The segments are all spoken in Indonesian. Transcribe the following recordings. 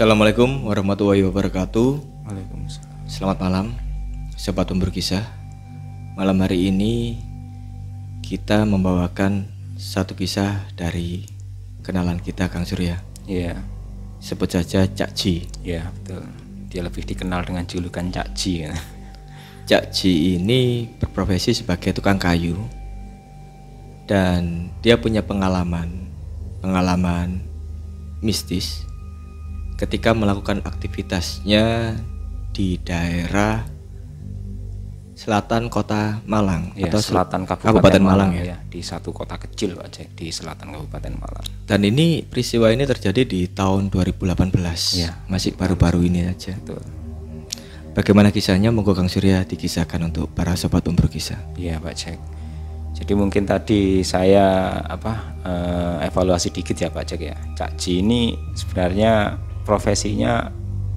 Assalamualaikum warahmatullahi wabarakatuh. Waalaikumsalam. Selamat malam, sobat umur kisah. Malam hari ini kita membawakan satu kisah dari kenalan kita Kang Surya. Iya, Sebut saja Cak Ji. iya betul. Dia lebih dikenal dengan julukan Cak Ji. ya. Cak Ji ini berprofesi sebagai tukang kayu dan dia punya pengalaman pengalaman mistis ketika melakukan aktivitasnya di daerah selatan kota Malang Iya, atau sel- selatan Kabupaten, Malang, Malang, ya. ya. di satu kota kecil Pak Jack di selatan Kabupaten Malang. Dan ini peristiwa ini terjadi di tahun 2018. Iya. Masih baru-baru ini aja. Betul. Bagaimana kisahnya? Monggo Kang Surya dikisahkan untuk para sobat umur kisah. Iya Pak Jack. Jadi mungkin tadi saya apa eh, evaluasi dikit ya Pak Jack ya. Cak Ji ini sebenarnya profesinya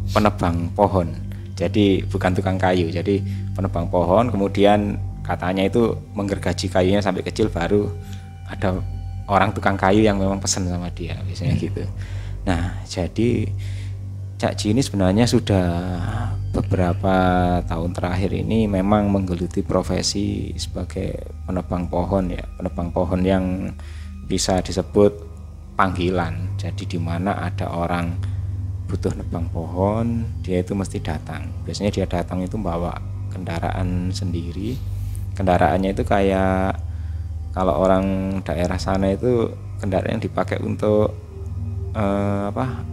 penebang pohon. Jadi bukan tukang kayu. Jadi penebang pohon kemudian katanya itu menggergaji kayunya sampai kecil baru ada orang tukang kayu yang memang pesen sama dia biasanya gitu. Nah, jadi Cak Ji ini sebenarnya sudah beberapa tahun terakhir ini memang menggeluti profesi sebagai penebang pohon ya, penebang pohon yang bisa disebut panggilan. Jadi di mana ada orang butuh nebang pohon, dia itu mesti datang. Biasanya dia datang itu bawa kendaraan sendiri. Kendaraannya itu kayak kalau orang daerah sana itu kendaraan yang dipakai untuk eh, apa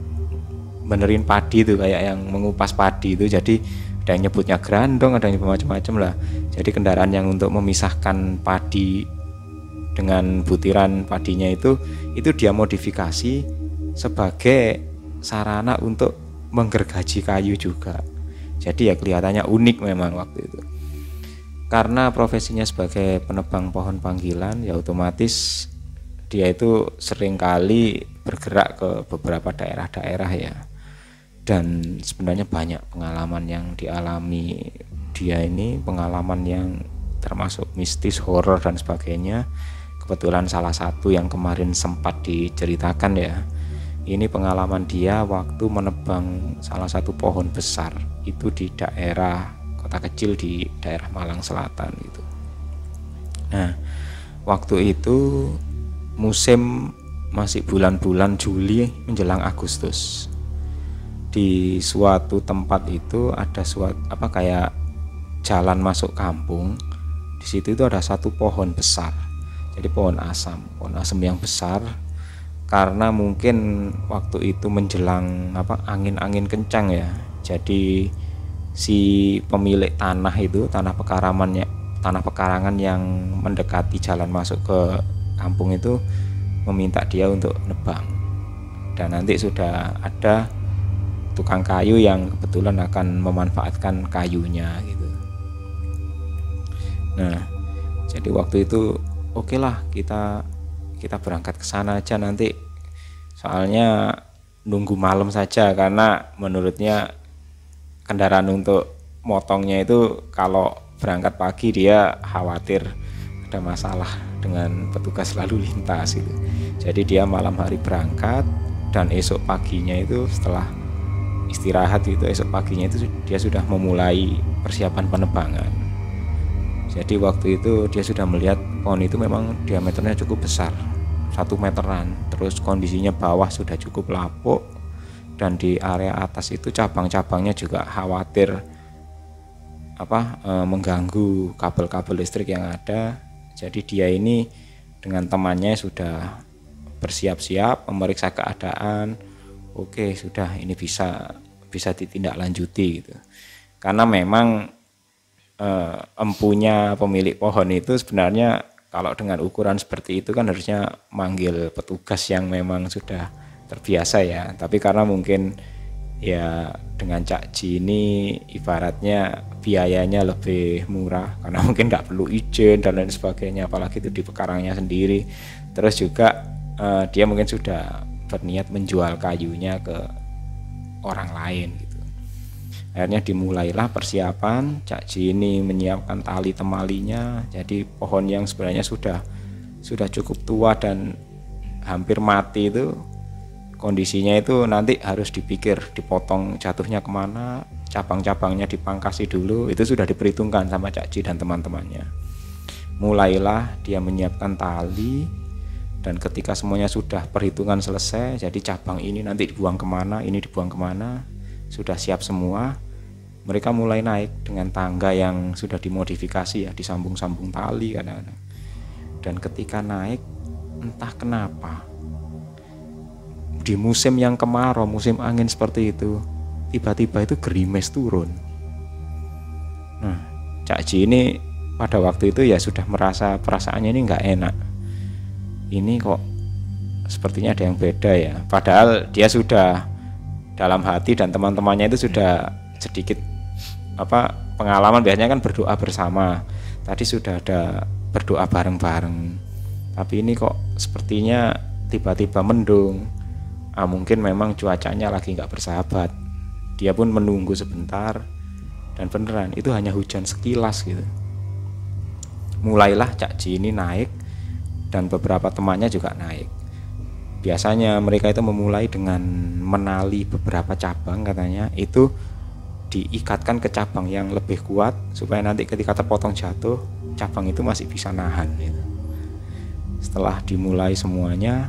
benerin padi itu kayak yang mengupas padi itu jadi ada yang nyebutnya grandong ada yang nyebut macam-macam lah jadi kendaraan yang untuk memisahkan padi dengan butiran padinya itu itu dia modifikasi sebagai sarana untuk menggergaji kayu juga. Jadi ya kelihatannya unik memang waktu itu. Karena profesinya sebagai penebang pohon panggilan ya otomatis dia itu sering kali bergerak ke beberapa daerah-daerah ya. Dan sebenarnya banyak pengalaman yang dialami dia ini pengalaman yang termasuk mistis horor dan sebagainya. Kebetulan salah satu yang kemarin sempat diceritakan ya ini pengalaman dia waktu menebang salah satu pohon besar itu di daerah kota kecil di daerah Malang Selatan gitu nah waktu itu musim masih bulan-bulan Juli menjelang Agustus. Di suatu tempat itu ada suatu apa kayak jalan masuk kampung. Di situ itu ada satu pohon besar. Jadi pohon asam pohon asam yang besar karena mungkin waktu itu menjelang apa angin-angin kencang ya jadi si pemilik tanah itu tanah pekaramannya tanah pekarangan yang mendekati jalan masuk ke kampung itu meminta dia untuk nebang dan nanti sudah ada tukang kayu yang kebetulan akan memanfaatkan kayunya gitu. Nah, jadi waktu itu oke lah kita kita berangkat ke sana aja nanti. Soalnya nunggu malam saja karena menurutnya kendaraan untuk motongnya itu kalau berangkat pagi dia khawatir ada masalah dengan petugas lalu lintas gitu. Jadi dia malam hari berangkat dan esok paginya itu setelah istirahat gitu esok paginya itu dia sudah memulai persiapan penebangan. Jadi waktu itu dia sudah melihat pohon itu memang diameternya cukup besar, satu meteran. Terus kondisinya bawah sudah cukup lapuk dan di area atas itu cabang-cabangnya juga khawatir apa e, mengganggu kabel-kabel listrik yang ada. Jadi dia ini dengan temannya sudah bersiap-siap memeriksa keadaan. Oke, sudah ini bisa bisa ditindaklanjuti gitu. Karena memang eh, empunya pemilik pohon itu sebenarnya kalau dengan ukuran seperti itu kan harusnya manggil petugas yang memang sudah terbiasa ya. Tapi karena mungkin ya dengan Cak Ji ini ibaratnya biayanya lebih murah karena mungkin nggak perlu izin dan lain sebagainya apalagi itu di pekarangnya sendiri terus juga eh, dia mungkin sudah berniat menjual kayunya ke orang lain gitu akhirnya dimulailah persiapan Cak Ji ini menyiapkan tali temalinya. Jadi pohon yang sebenarnya sudah sudah cukup tua dan hampir mati itu kondisinya itu nanti harus dipikir dipotong jatuhnya ke mana cabang-cabangnya dipangkasi dulu itu sudah diperhitungkan sama Cak Ji dan teman-temannya. Mulailah dia menyiapkan tali dan ketika semuanya sudah perhitungan selesai jadi cabang ini nanti dibuang ke mana ini dibuang ke mana sudah siap semua mereka mulai naik dengan tangga yang sudah dimodifikasi ya disambung-sambung tali kadang-kadang. Dan ketika naik entah kenapa di musim yang kemarau musim angin seperti itu tiba-tiba itu gerimis turun. Nah Cak Ji ini pada waktu itu ya sudah merasa perasaannya ini nggak enak. Ini kok sepertinya ada yang beda ya. Padahal dia sudah dalam hati dan teman-temannya itu sudah sedikit apa pengalaman. Biasanya kan berdoa bersama. Tadi sudah ada berdoa bareng-bareng. Tapi ini kok sepertinya tiba-tiba mendung. Ah, mungkin memang cuacanya lagi nggak bersahabat. Dia pun menunggu sebentar dan beneran itu hanya hujan sekilas gitu. Mulailah Cak Ji ini naik dan beberapa temannya juga naik biasanya mereka itu memulai dengan menali beberapa cabang katanya. Itu diikatkan ke cabang yang lebih kuat supaya nanti ketika terpotong jatuh cabang itu masih bisa nahan gitu. setelah dimulai semuanya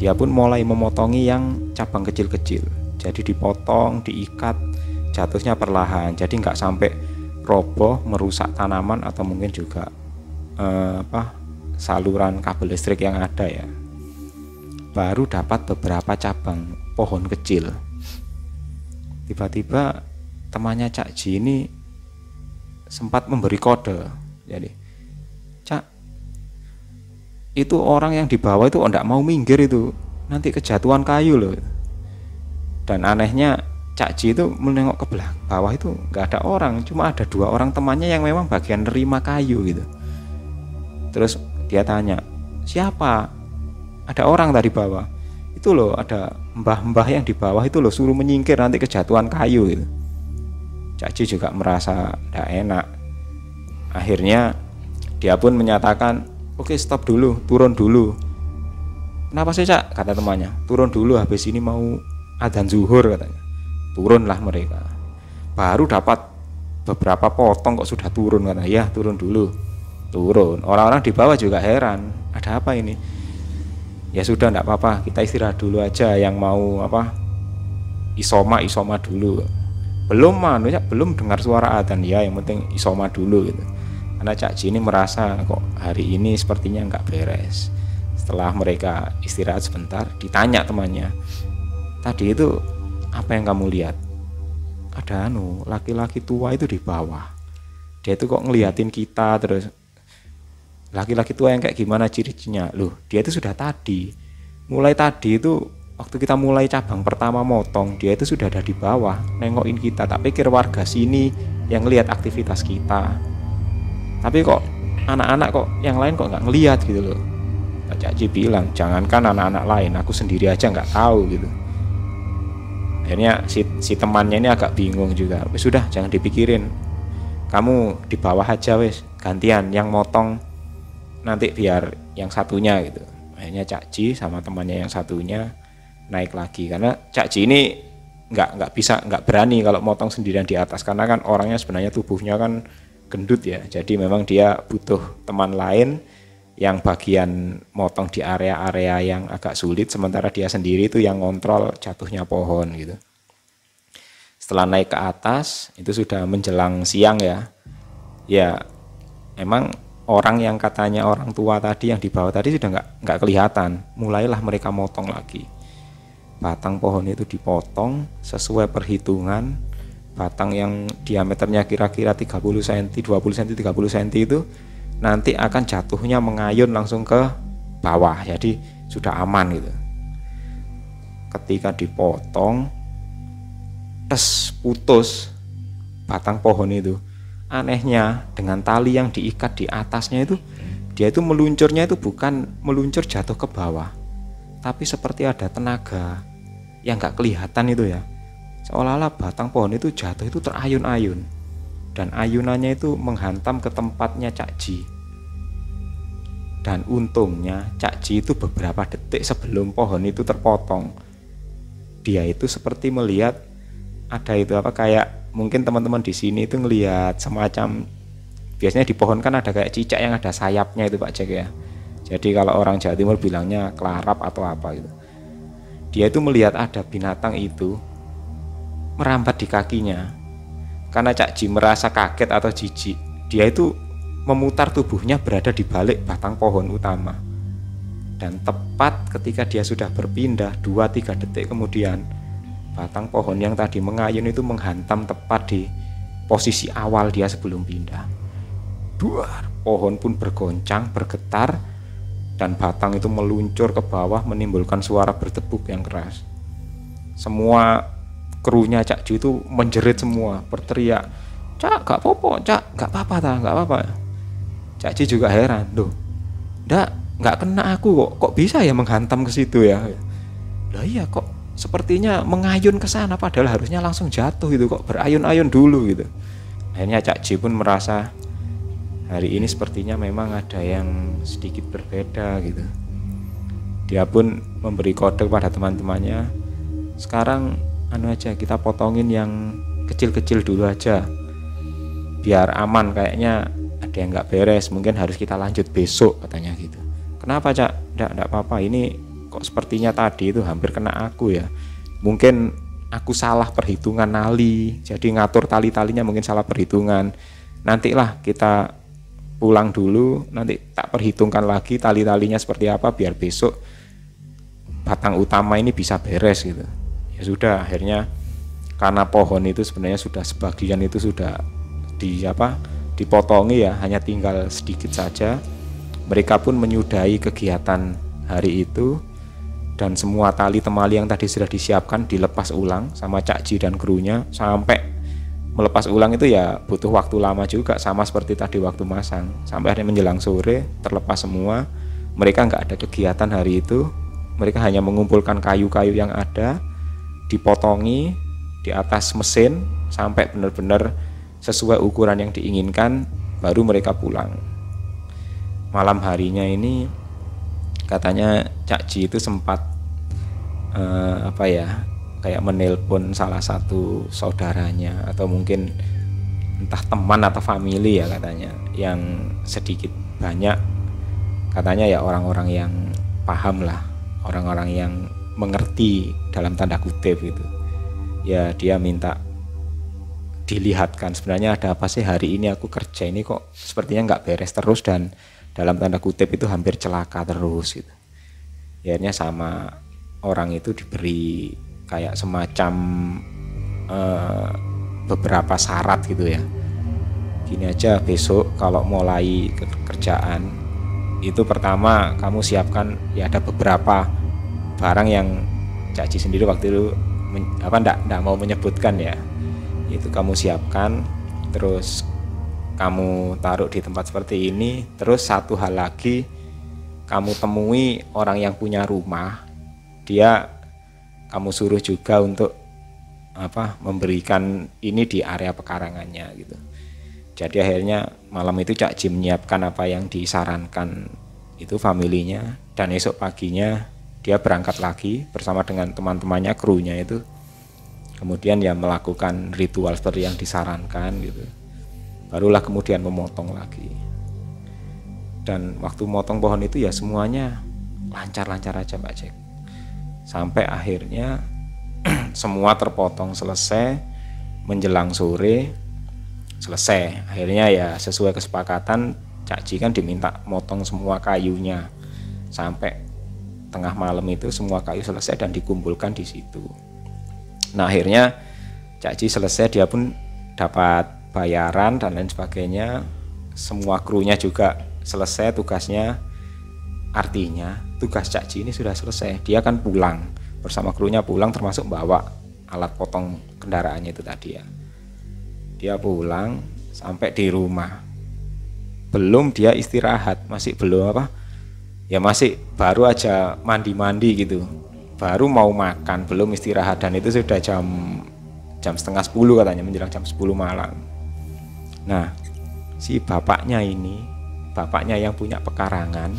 dia pun mulai memotongi yang cabang kecil-kecil. Jadi dipotong diikat jatuhnya perlahan. Jadi nggak sampai roboh merusak tanaman atau mungkin juga eh, apa saluran kabel listrik yang ada ya baru dapat beberapa cabang pohon kecil. Tiba-tiba temannya Cak Ji ini sempat memberi kode. Jadi, Cak, itu orang yang di bawah itu tidak mau minggir itu, nanti kejatuhan kayu loh. Dan anehnya Cak Ji itu menengok ke belakang bawah itu nggak ada orang, cuma ada dua orang temannya yang memang bagian nerima kayu gitu. Terus dia tanya, siapa? Ada orang tadi bawah itu loh ada mbah-mbah yang di bawah itu loh suruh menyingkir nanti kejatuhan kayu gitu. Caci juga merasa tidak enak. Akhirnya dia pun menyatakan oke okay, stop dulu turun dulu. Kenapa sih cak? kata temannya. Turun dulu habis ini mau adzan zuhur katanya. Turunlah mereka. Baru dapat beberapa potong kok sudah turun katanya. Ya turun dulu. Turun. Orang-orang di bawah juga heran. Ada apa ini ya sudah tidak apa-apa. Kita istirahat dulu aja. Yang mau apa isoma isoma dulu. Belum manusia belum dengar suara adzan. Ya yang penting isoma dulu gitu. Karena Cak ini merasa kok hari ini sepertinya nggak beres. Setelah mereka istirahat sebentar ditanya temannya tadi itu apa yang kamu lihat? Ada anu laki-laki tua itu di bawah. Dia itu kok ngeliatin kita terus laki-laki tua yang kayak gimana ciri-cirinya? Loh dia itu sudah tadi. Mulai tadi itu waktu kita mulai cabang pertama motong dia itu sudah ada di bawah nengokin kita. Tak pikir warga sini yang lihat aktivitas kita. Tapi kok anak-anak kok yang lain kok nggak ngelihat gitu loh. Pak Caci bilang jangankan anak-anak lain aku sendiri aja nggak tahu gitu. Akhirnya si, si temannya ini agak bingung juga. Sudah jangan dipikirin. Kamu di bawah aja wes gantian yang motong nanti biar yang satunya gitu. Akhirnya Cak Ji sama temannya yang satunya naik lagi. Karena Cak Ji ini nggak nggak bisa nggak berani kalau motong sendirian di atas. Karena kan orangnya sebenarnya tubuhnya kan gendut ya. Jadi memang dia butuh teman lain yang bagian motong di area-area yang agak sulit. Sementara dia sendiri itu yang ngontrol jatuhnya pohon gitu. Setelah naik ke atas itu sudah menjelang siang ya. Ya emang orang yang katanya orang tua tadi yang di bawah tadi sudah nggak nggak kelihatan. Mulailah mereka motong lagi. Batang pohon itu dipotong sesuai perhitungan. Batang yang diameternya kira-kira 30 cm 20 cm 30 cm itu nanti akan jatuhnya mengayun langsung ke bawah. Jadi sudah aman gitu. Ketika dipotong tes putus batang pohon itu anehnya dengan tali yang diikat di atasnya itu dia itu meluncurnya itu bukan meluncur jatuh ke bawah tapi seperti ada tenaga yang nggak kelihatan itu ya. Seolah-olah batang pohon itu jatuh itu terayun-ayun dan ayunannya itu menghantam ke tempatnya Cak Ji. Dan untungnya Cak Ji itu beberapa detik sebelum pohon itu terpotong dia itu seperti melihat ada itu apa kayak mungkin teman-teman di sini itu ngelihat semacam biasanya di pohon kan ada kayak cicak yang ada sayapnya itu Pak Jack ya. Jadi kalau orang Jawa Timur bilangnya kelarap atau apa gitu. Dia itu melihat ada binatang itu merambat di kakinya. Karena Cak Ji merasa kaget atau jijik dia itu memutar tubuhnya berada di balik batang pohon utama. Dan tepat ketika dia sudah berpindah 2-3 detik kemudian batang pohon yang tadi mengayun itu menghantam tepat di posisi awal dia sebelum pindah. Duar, pohon pun bergoncang, bergetar dan batang itu meluncur ke bawah menimbulkan suara bertepuk yang keras. Semua krunya Cak Ju itu menjerit semua, berteriak, Cak, gak apa-apa, Cak, gak apa-apa, tak, gak apa-apa. Cak Ji juga heran, loh, ndak nggak kena aku kok, kok bisa ya menghantam ke situ ya? Lah iya kok sepertinya mengayun ke sana padahal harusnya langsung jatuh gitu kok berayun-ayun dulu gitu. Akhirnya Cak Ji pun merasa hari ini sepertinya memang ada yang sedikit berbeda gitu. Dia pun memberi kode kepada teman-temannya. Sekarang anu aja kita potongin yang kecil-kecil dulu aja biar aman kayaknya ada yang nggak beres mungkin harus kita lanjut besok katanya gitu kenapa cak nggak apa-apa ini kok. Sepertinya tadi itu hampir kena aku ya. Mungkin aku salah perhitungan nali. Jadi ngatur tali-talinya mungkin salah perhitungan. Nantilah kita pulang dulu nanti tak perhitungkan lagi tali-talinya seperti apa biar besok batang utama ini bisa beres gitu. Ya sudah akhirnya karena pohon itu sebenarnya sudah sebagian itu sudah di apa dipotongi ya hanya tinggal sedikit saja. Mereka pun menyudahi kegiatan hari itu dan semua tali temali yang tadi sudah disiapkan dilepas ulang sama Cak Ji dan krunya sampai melepas ulang itu ya butuh waktu lama juga sama seperti tadi waktu masang. Sampai hari menjelang sore terlepas semua. Mereka nggak ada kegiatan hari itu. Mereka hanya mengumpulkan kayu-kayu yang ada dipotongi di atas mesin sampai benar-benar sesuai ukuran yang diinginkan baru mereka pulang. Malam harinya ini katanya Cak Ji itu sempat uh, apa ya kayak menelpon salah satu saudaranya atau mungkin entah teman atau family ya katanya yang sedikit banyak. Katanya ya orang-orang yang paham lah orang-orang yang mengerti dalam tanda kutip gitu. Ya dia minta dilihatkan sebenarnya ada apa sih hari ini? Aku kerja ini kok sepertinya nggak beres terus dan dalam tanda kutip itu hampir celaka terus gitu. Ya, akhirnya sama orang itu diberi kayak semacam uh, beberapa syarat gitu ya. Gini aja besok kalau mulai kerjaan itu pertama kamu siapkan ya ada beberapa barang yang Caci sendiri waktu itu apa ndak ndak mau menyebutkan ya itu kamu siapkan terus kamu taruh di tempat seperti ini terus satu hal lagi kamu temui orang yang punya rumah dia kamu suruh juga untuk apa memberikan ini di area pekarangannya gitu. Jadi akhirnya malam itu Cak Jim menyiapkan apa yang disarankan itu familinya dan esok paginya dia berangkat lagi bersama dengan teman-temannya krunya itu. Kemudian ya melakukan ritual seperti yang disarankan gitu barulah kemudian memotong lagi. Dan waktu motong pohon itu ya semuanya lancar-lancar aja Pak Cek. Sampai akhirnya semua terpotong selesai menjelang sore selesai. Akhirnya ya sesuai kesepakatan Cak Ji kan diminta motong semua kayunya. Sampai tengah malam itu semua kayu selesai dan dikumpulkan di situ. Nah akhirnya Cak Ji selesai dia pun dapat bayaran dan lain sebagainya. Semua krunya juga selesai tugasnya. Artinya tugas Cak Ji ini sudah selesai. Dia akan pulang bersama krunya pulang termasuk bawa alat potong kendaraannya itu tadi ya. Dia pulang sampai di rumah. Belum dia istirahat, masih belum apa? Ya masih baru aja mandi-mandi gitu baru mau makan belum istirahat dan itu sudah jam jam setengah sepuluh katanya menjelang jam sepuluh malam nah si bapaknya ini bapaknya yang punya pekarangan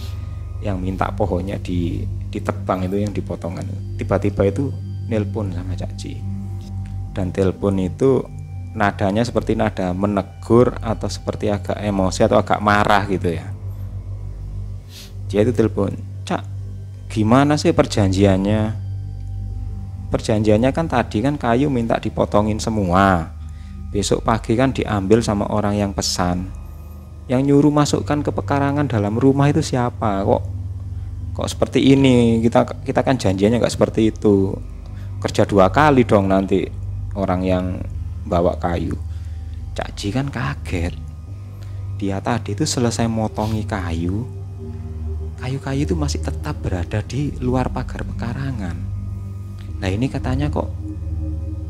yang minta pohonnya di ditebang itu yang dipotongan tiba-tiba itu nelpon sama Cak dan telepon itu nadanya seperti nada menegur atau seperti agak emosi atau agak marah gitu ya. Dia itu telepon cak gimana sih perjanjiannya? Perjanjiannya kan tadi kan kayu minta dipotongin semua besok pagi kan diambil sama orang yang pesan. Yang nyuruh masukkan ke pekarangan dalam rumah itu siapa? Kok kok seperti ini? Kita kita kan janjiannya nggak seperti itu. Kerja dua kali dong nanti orang yang bawa kayu. Cak Ji kan kaget. Dia tadi itu selesai motongi kayu. Kayu-kayu itu masih tetap berada di luar pagar pekarangan. Nah ini katanya kok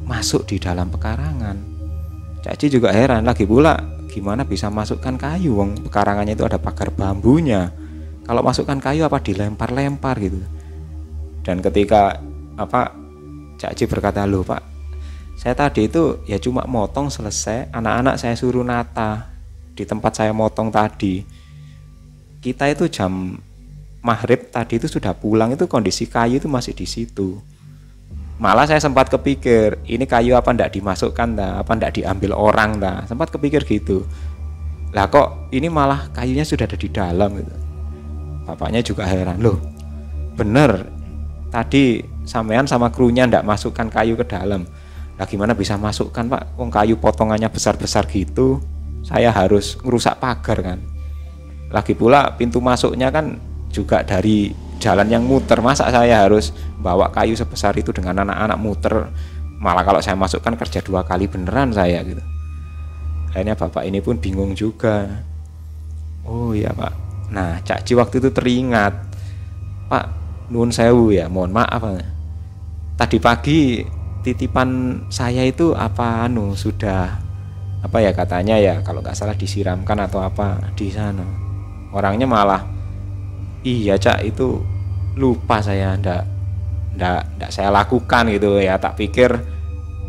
masuk di dalam pekarangan Cak Ji juga heran lagi pula gimana bisa masukkan kayu wong? Pekarangannya itu ada pagar bambunya. Kalau masukkan kayu apa dilempar-lempar gitu? Dan ketika apa Cak Ji berkata loh pak saya tadi itu ya cuma motong selesai anak-anak saya suruh nata di tempat saya motong tadi. Kita itu jam maghrib tadi itu sudah pulang itu kondisi kayu itu masih di situ malah saya sempat kepikir ini kayu apa ndak dimasukkan dah apa ndak diambil orang dah sempat kepikir gitu. Lah kok ini malah kayunya sudah ada di dalam gitu. Bapaknya juga heran loh bener. Tadi sampean sama krunya ndak masukkan kayu ke dalam. Nah gimana bisa masukkan pak? Wong kayu potongannya besar-besar gitu, saya harus ngerusak pagar kan. Lagi pula pintu masuknya kan juga dari jalan yang muter. Masa saya harus bawa kayu sebesar itu dengan anak-anak muter? Malah kalau saya masukkan kerja dua kali beneran saya gitu. Akhirnya bapak ini pun bingung juga. Oh iya pak. Nah Cak waktu itu teringat, Pak Nun Sewu ya, mohon maaf. Tadi pagi titipan saya itu apa anu sudah apa ya katanya ya kalau nggak salah disiramkan atau apa di sana orangnya malah iya cak itu lupa saya ndak ndak ndak saya lakukan gitu ya. Tak pikir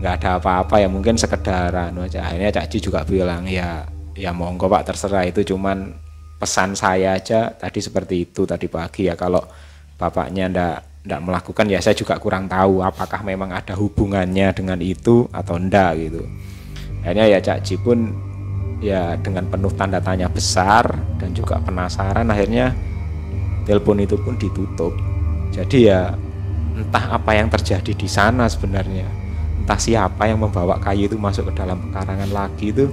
nggak ada apa-apa ya mungkin sekedar anu aja. Akhirnya cak Ji juga bilang ya ya monggo pak terserah itu cuman pesan saya aja tadi seperti itu tadi pagi ya. Kalau bapaknya ndak tidak melakukan ya saya juga kurang tahu apakah memang ada hubungannya dengan itu atau enggak gitu. Akhirnya ya Cak Ji pun ya dengan penuh tanda tanya besar dan juga penasaran akhirnya telepon itu pun ditutup. Jadi ya entah apa yang terjadi di sana sebenarnya entah siapa yang membawa kayu itu masuk ke dalam pekarangan lagi itu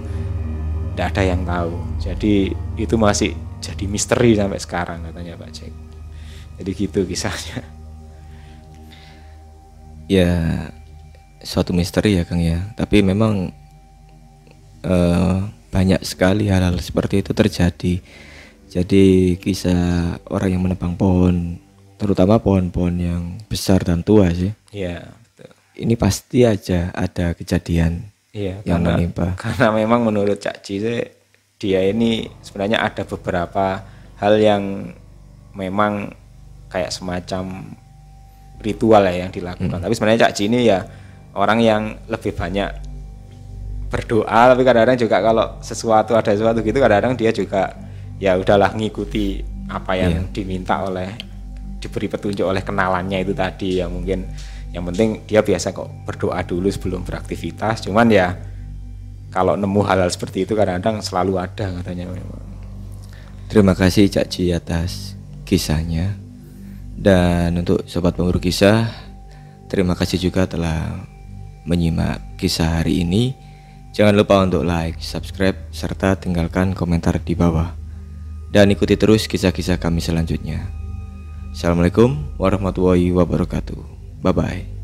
tidak ada yang tahu. Jadi itu masih jadi misteri sampai sekarang katanya Pak Cek jadi gitu kisahnya. Ya suatu misteri ya Kang ya. Tapi memang uh, banyak sekali hal-hal seperti itu terjadi jadi kisah orang yang menebang pohon terutama pohon-pohon yang besar dan tua sih iya ini pasti aja ada kejadian iya yang karena, menimpa karena memang menurut Cak Ci dia ini sebenarnya ada beberapa hal yang memang kayak semacam ritual ya yang dilakukan. Hmm. Tapi sebenarnya Cak Ji ini ya orang yang lebih banyak berdoa tapi kadang-kadang juga kalau sesuatu ada sesuatu gitu kadang-kadang dia juga ya udahlah ngikuti apa yang yeah. diminta oleh diberi petunjuk oleh kenalannya itu tadi ya mungkin yang penting dia biasa kok berdoa dulu sebelum beraktivitas cuman ya kalau nemu hal-hal seperti itu kadang-kadang selalu ada katanya memang terima kasih Cak Ji atas kisahnya dan untuk sobat pemburu kisah, terima kasih juga telah menyimak kisah hari ini. Jangan lupa untuk like, subscribe, serta tinggalkan komentar di bawah. Dan ikuti terus kisah-kisah kami selanjutnya. Assalamualaikum warahmatullahi wabarakatuh. Bye bye.